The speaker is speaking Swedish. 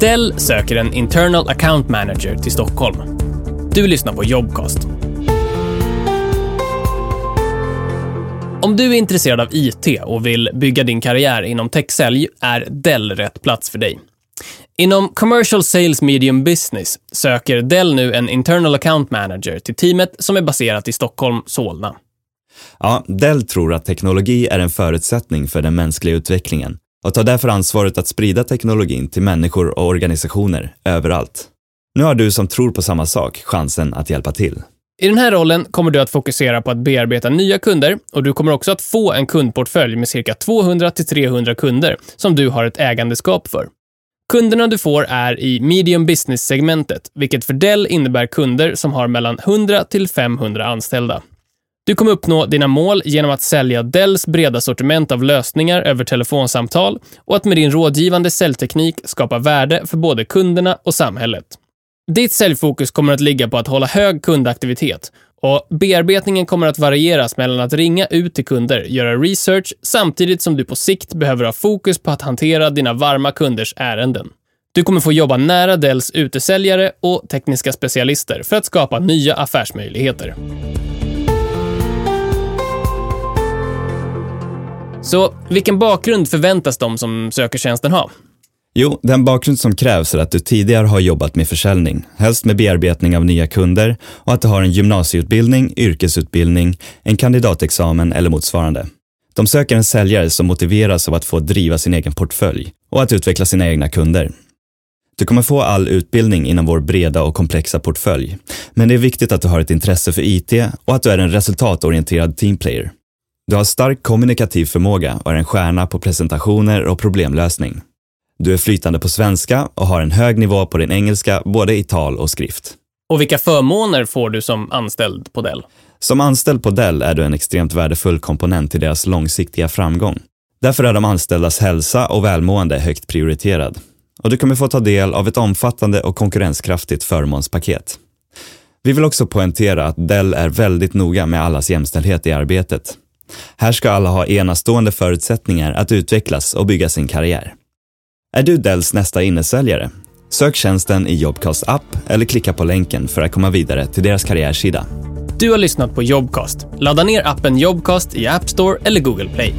Dell söker en internal account manager till Stockholm. Du lyssnar på Jobcast. Om du är intresserad av IT och vill bygga din karriär inom techsälj är Dell rätt plats för dig. Inom Commercial Sales Medium Business söker Dell nu en internal account manager till teamet som är baserat i Stockholm, Solna. Ja, Dell tror att teknologi är en förutsättning för den mänskliga utvecklingen och tar därför ansvaret att sprida teknologin till människor och organisationer överallt. Nu har du som tror på samma sak chansen att hjälpa till. I den här rollen kommer du att fokusera på att bearbeta nya kunder och du kommer också att få en kundportfölj med cirka 200-300 kunder som du har ett ägandeskap för. Kunderna du får är i medium business-segmentet, vilket för Dell innebär kunder som har mellan 100 till 500 anställda. Du kommer uppnå dina mål genom att sälja Dells breda sortiment av lösningar över telefonsamtal och att med din rådgivande säljteknik skapa värde för både kunderna och samhället. Ditt säljfokus kommer att ligga på att hålla hög kundaktivitet och bearbetningen kommer att varieras mellan att ringa ut till kunder, göra research, samtidigt som du på sikt behöver ha fokus på att hantera dina varma kunders ärenden. Du kommer få jobba nära Dells utesäljare och tekniska specialister för att skapa nya affärsmöjligheter. Så vilken bakgrund förväntas de som söker tjänsten ha? Jo, den bakgrund som krävs är att du tidigare har jobbat med försäljning, helst med bearbetning av nya kunder och att du har en gymnasieutbildning, yrkesutbildning, en kandidatexamen eller motsvarande. De söker en säljare som motiveras av att få driva sin egen portfölj och att utveckla sina egna kunder. Du kommer få all utbildning inom vår breda och komplexa portfölj, men det är viktigt att du har ett intresse för IT och att du är en resultatorienterad teamplayer. Du har stark kommunikativ förmåga och är en stjärna på presentationer och problemlösning. Du är flytande på svenska och har en hög nivå på din engelska både i tal och skrift. Och vilka förmåner får du som anställd på Dell? Som anställd på Dell är du en extremt värdefull komponent i deras långsiktiga framgång. Därför är de anställdas hälsa och välmående högt prioriterad. Och du kommer få ta del av ett omfattande och konkurrenskraftigt förmånspaket. Vi vill också poängtera att Dell är väldigt noga med allas jämställdhet i arbetet. Här ska alla ha enastående förutsättningar att utvecklas och bygga sin karriär. Är du Dells nästa innesäljare? Sök tjänsten i Jobcast app eller klicka på länken för att komma vidare till deras karriärsida. Du har lyssnat på Jobcast. Ladda ner appen Jobcast i App Store eller Google Play.